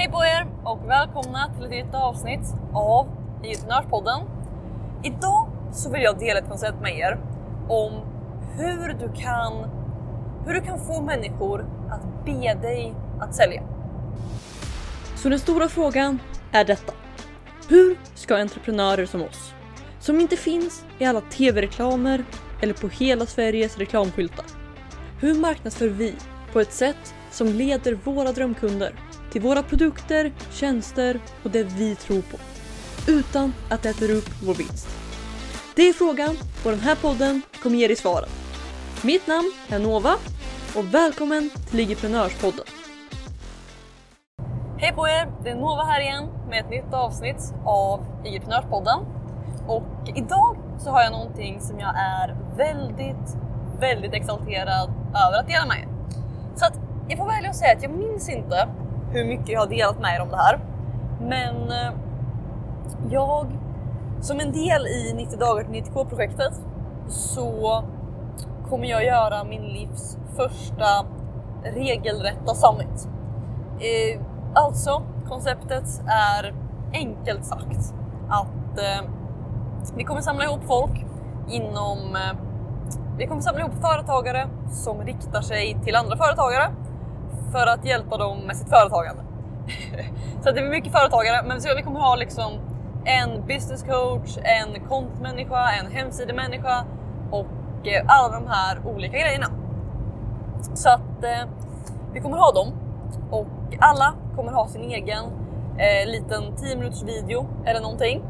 Hej på er och välkomna till ett nytt avsnitt av Entreprenörspodden. Idag så vill jag dela ett koncept med er om hur du kan, hur du kan få människor att be dig att sälja. Så den stora frågan är detta. Hur ska entreprenörer som oss, som inte finns i alla tv-reklamer eller på hela Sveriges reklamskyltar. Hur marknadsför vi på ett sätt som leder våra drömkunder till våra produkter, tjänster och det vi tror på. Utan att det äter upp vår vinst. Det är frågan och den här podden kommer ge dig svaren. Mitt namn är Nova och välkommen till Ligiprenörspodden. Hej på er! Det är Nova här igen med ett nytt avsnitt av Ligiprenörspodden. Och idag så har jag någonting som jag är väldigt, väldigt exalterad över att dela med er. Så att jag får välja att säga att jag minns inte hur mycket jag har delat med er om det här. Men eh, jag, som en del i 90 dagar till 90k projektet så kommer jag göra min livs första regelrätta summit. Eh, alltså, konceptet är enkelt sagt att eh, vi kommer samla ihop folk inom... Vi kommer samla ihop företagare som riktar sig till andra företagare för att hjälpa dem med sitt företagande. så det blir mycket företagare, men vi kommer ha liksom en business coach, en kontmänniska, en hemsidemänniska och eh, alla de här olika grejerna. Så att eh, vi kommer ha dem och alla kommer ha sin egen eh, liten 10 minuters video eller någonting.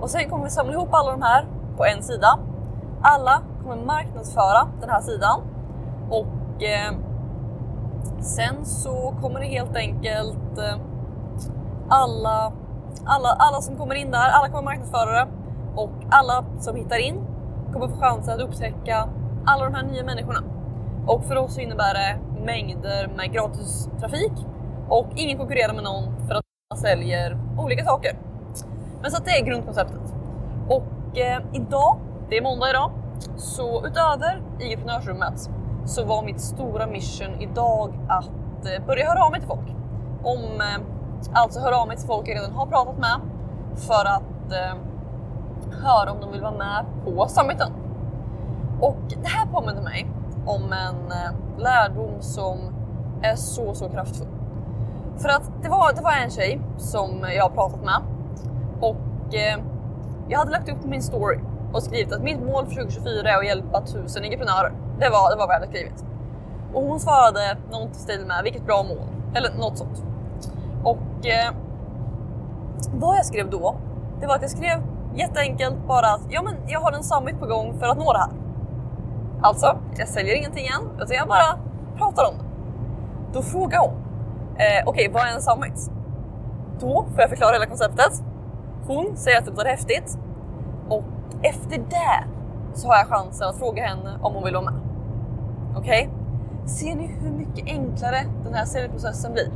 Och sen kommer vi samla ihop alla de här på en sida. Alla kommer marknadsföra den här sidan och eh, Sen så kommer det helt enkelt eh, alla, alla, alla som kommer in där, alla kommer marknadsföra det och alla som hittar in kommer få chansen att upptäcka alla de här nya människorna. Och för oss innebär det mängder med gratis trafik och ingen konkurrerar med någon för att man säljer olika saker. Men så att det är grundkonceptet. Och eh, idag, det är måndag idag, så utöver i entreprenörsrummet så var mitt stora mission idag att eh, börja höra av mig till folk. Om, eh, alltså höra av mig till folk jag redan har pratat med för att eh, höra om de vill vara med på summiten. Och det här påminner mig om en eh, lärdom som är så, så kraftfull. För att det var, det var en tjej som jag har pratat med och eh, jag hade lagt upp min story och skrivit att mitt mål för 2024 är att hjälpa tusen entreprenörer. Det var, det var vad jag hade skrivit. Och hon svarade något i stil med vilket bra mål, eller något sånt. Och eh, vad jag skrev då, det var att jag skrev jätteenkelt bara att ja, men jag har en summit på gång för att nå det här. Alltså, jag säljer ingenting än, utan jag bara pratar om det. Då frågar hon, eh, okej okay, vad är en summit? Då får jag förklara hela konceptet. Hon säger att det låter häftigt och efter det så har jag chansen att fråga henne om hon vill vara med. Okej? Okay? Ser ni hur mycket enklare den här säljprocessen blir?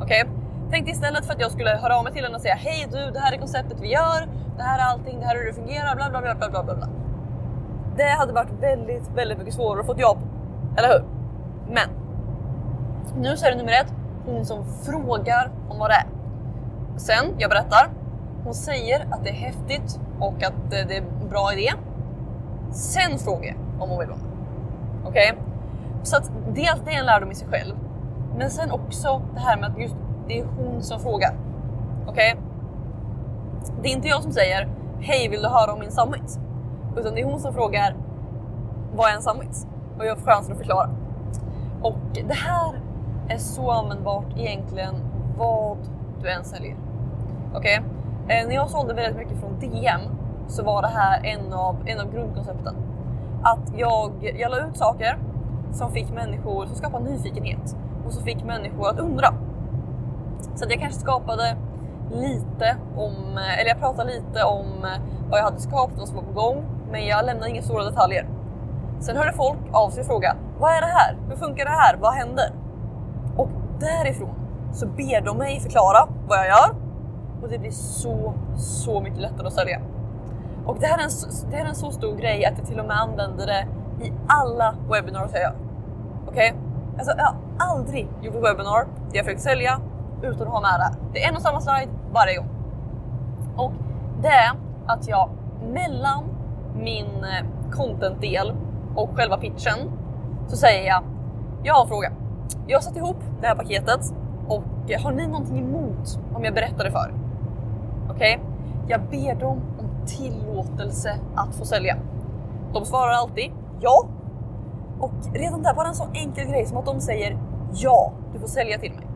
Okej? Okay? Tänk istället för att jag skulle höra av mig till henne och säga hej du, det här är konceptet vi gör, det här är allting, det här är hur det fungerar, bla bla bla bla bla bla. Det hade varit väldigt, väldigt mycket svårare att få ett jobb, eller hur? Men nu så är det nummer ett, hon som frågar om vad det är. Sen, jag berättar, hon säger att det är häftigt och att det är en bra idé. Sen frågar jag om hon vill vara med. Okej? Okay? Så att dels det är en lärdom i sig själv. Men sen också det här med att just det är hon som frågar. Okej? Okay? Det är inte jag som säger Hej, vill du höra om min summit? Utan det är hon som frågar Vad är en summit? Och jag får chansen att förklara. Och det här är så användbart egentligen vad du än säljer. Okej? Okay? Eh, när jag sålde väldigt mycket från DM så var det här en av, en av grundkoncepten. Att jag, jag la ut saker som fick människor, som skapade nyfikenhet och som fick människor att undra. Så att jag kanske skapade lite om, eller jag pratade lite om vad jag hade skapat vad som var på gång, men jag lämnade inga stora detaljer. Sen hörde folk av sig och frågade vad är det här? Hur funkar det här? Vad händer? Och därifrån så ber de mig förklara vad jag gör och det blir så, så mycket lättare att sälja. Och det här, är en, det här är en så stor grej att jag till och med använder det i alla webinars jag gör. Okej? Okay? Alltså, jag har aldrig gjort ett webbinar där jag försökt sälja utan att ha med det. Det är en och samma slide varje gång. Och det är att jag mellan min eh, content-del och själva pitchen så säger jag, jag har en fråga. Jag har satt ihop det här paketet och har ni någonting emot om jag berättar det för Okej? Okay? Jag ber dem tillåtelse att få sälja. De svarar alltid ja. Och redan där, bara en sån enkel grej som att de säger ja, du får sälja till mig.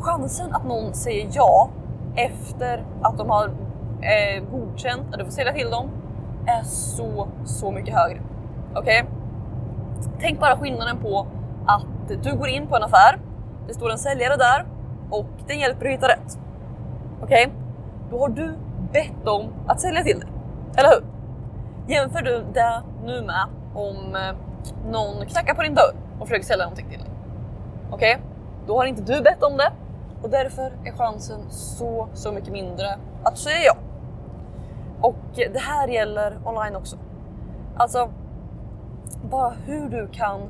Chansen att någon säger ja efter att de har eh, godkänt att du får sälja till dem är så, så mycket högre. Okej? Okay? Tänk bara skillnaden på att du går in på en affär, det står en säljare där och den hjälper dig hitta rätt. Okej? Okay? Då har du bett dem att sälja till dig. Eller hur? Jämför du det nu med om eh, någon knackar på din dörr och försöker sälja någonting till dig. Okej? Okay? Då har inte du bett om det och därför är chansen så, så mycket mindre att säga ja. Och det här gäller online också. Alltså, bara hur du kan,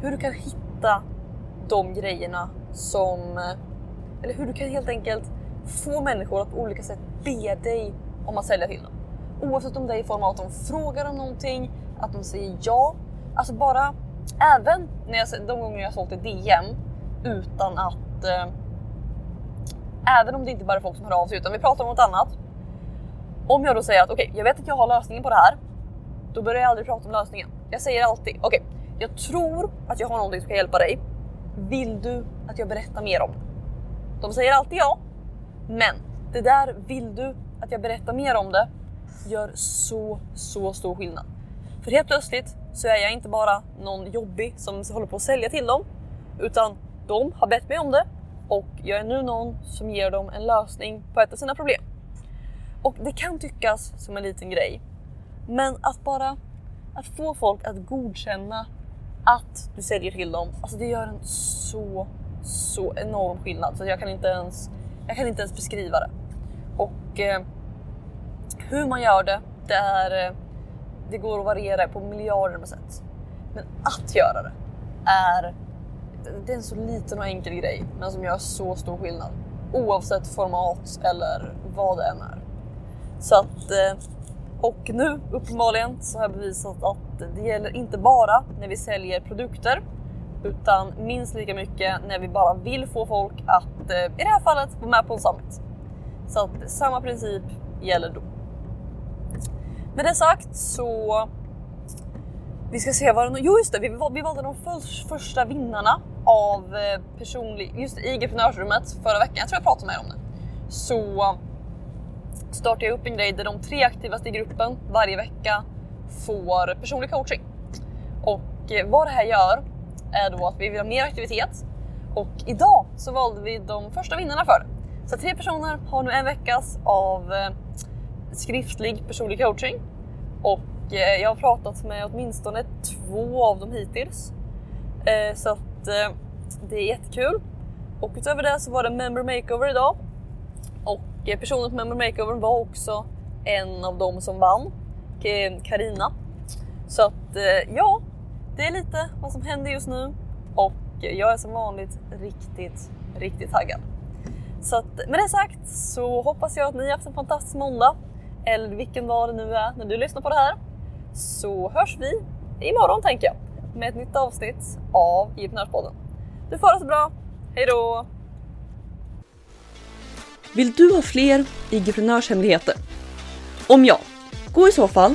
hur du kan hitta de grejerna som, eh, eller hur du kan helt enkelt få människor att på olika sätt be dig om att sälja till dem. Oavsett om det är i form av att de frågar om någonting, att de säger ja. Alltså bara, även när jag, de gånger jag har sålt i DM utan att eh, Även om det inte bara är folk som hör av sig utan vi pratar om något annat. Om jag då säger att okej, okay, jag vet att jag har lösningen på det här. Då börjar jag aldrig prata om lösningen. Jag säger alltid okej, okay, jag tror att jag har någonting som kan hjälpa dig. Vill du att jag berättar mer om? De säger alltid ja, men det där vill du att jag berättar mer om det gör så, så stor skillnad. För helt plötsligt så är jag inte bara någon jobbig som håller på att sälja till dem, utan de har bett mig om det och jag är nu någon som ger dem en lösning på ett av sina problem. Och det kan tyckas som en liten grej, men att bara att få folk att godkänna att du säljer till dem, alltså det gör en så, så enorm skillnad så jag kan inte ens, jag kan inte ens beskriva det. Och eh, hur man gör det, det är, eh, det går att variera på miljarder med sätt. Men att göra det är det är en så liten och enkel grej, men som gör så stor skillnad. Oavsett format eller vad det än är. Så att, eh, och nu uppenbarligen så har jag bevisat att det gäller inte bara när vi säljer produkter, utan minst lika mycket när vi bara vill få folk att, eh, i det här fallet, vara med på en summit. Så att samma princip gäller då. Med det sagt så vi ska se vad det Jo just det, vi, vi valde de första vinnarna av eh, personlig, just i entreprenörsrummet förra veckan, jag tror jag pratade med er om det. Så startade jag upp en grej där de tre aktivaste i gruppen varje vecka får personlig coaching. Och eh, vad det här gör är då att vi vill ha mer aktivitet och idag så valde vi de första vinnarna för det. Så tre personer har nu en veckas av eh, skriftlig personlig coaching och eh, jag har pratat med åtminstone två av dem hittills. Eh, så att det är jättekul. Och utöver det så var det member makeover idag. Och personen på member makeover var också en av dem som vann, Karina. Så att ja, det är lite vad som händer just nu och jag är som vanligt riktigt, riktigt taggad. Så att med det sagt så hoppas jag att ni har haft en fantastisk måndag eller vilken dag det nu är när du lyssnar på det här. Så hörs vi imorgon tänker jag med ett nytt avsnitt av Gipnörspodden. Du får ha det så bra. Hej då! Vill du ha fler IG-prenörshemligheter? Om ja, gå i så fall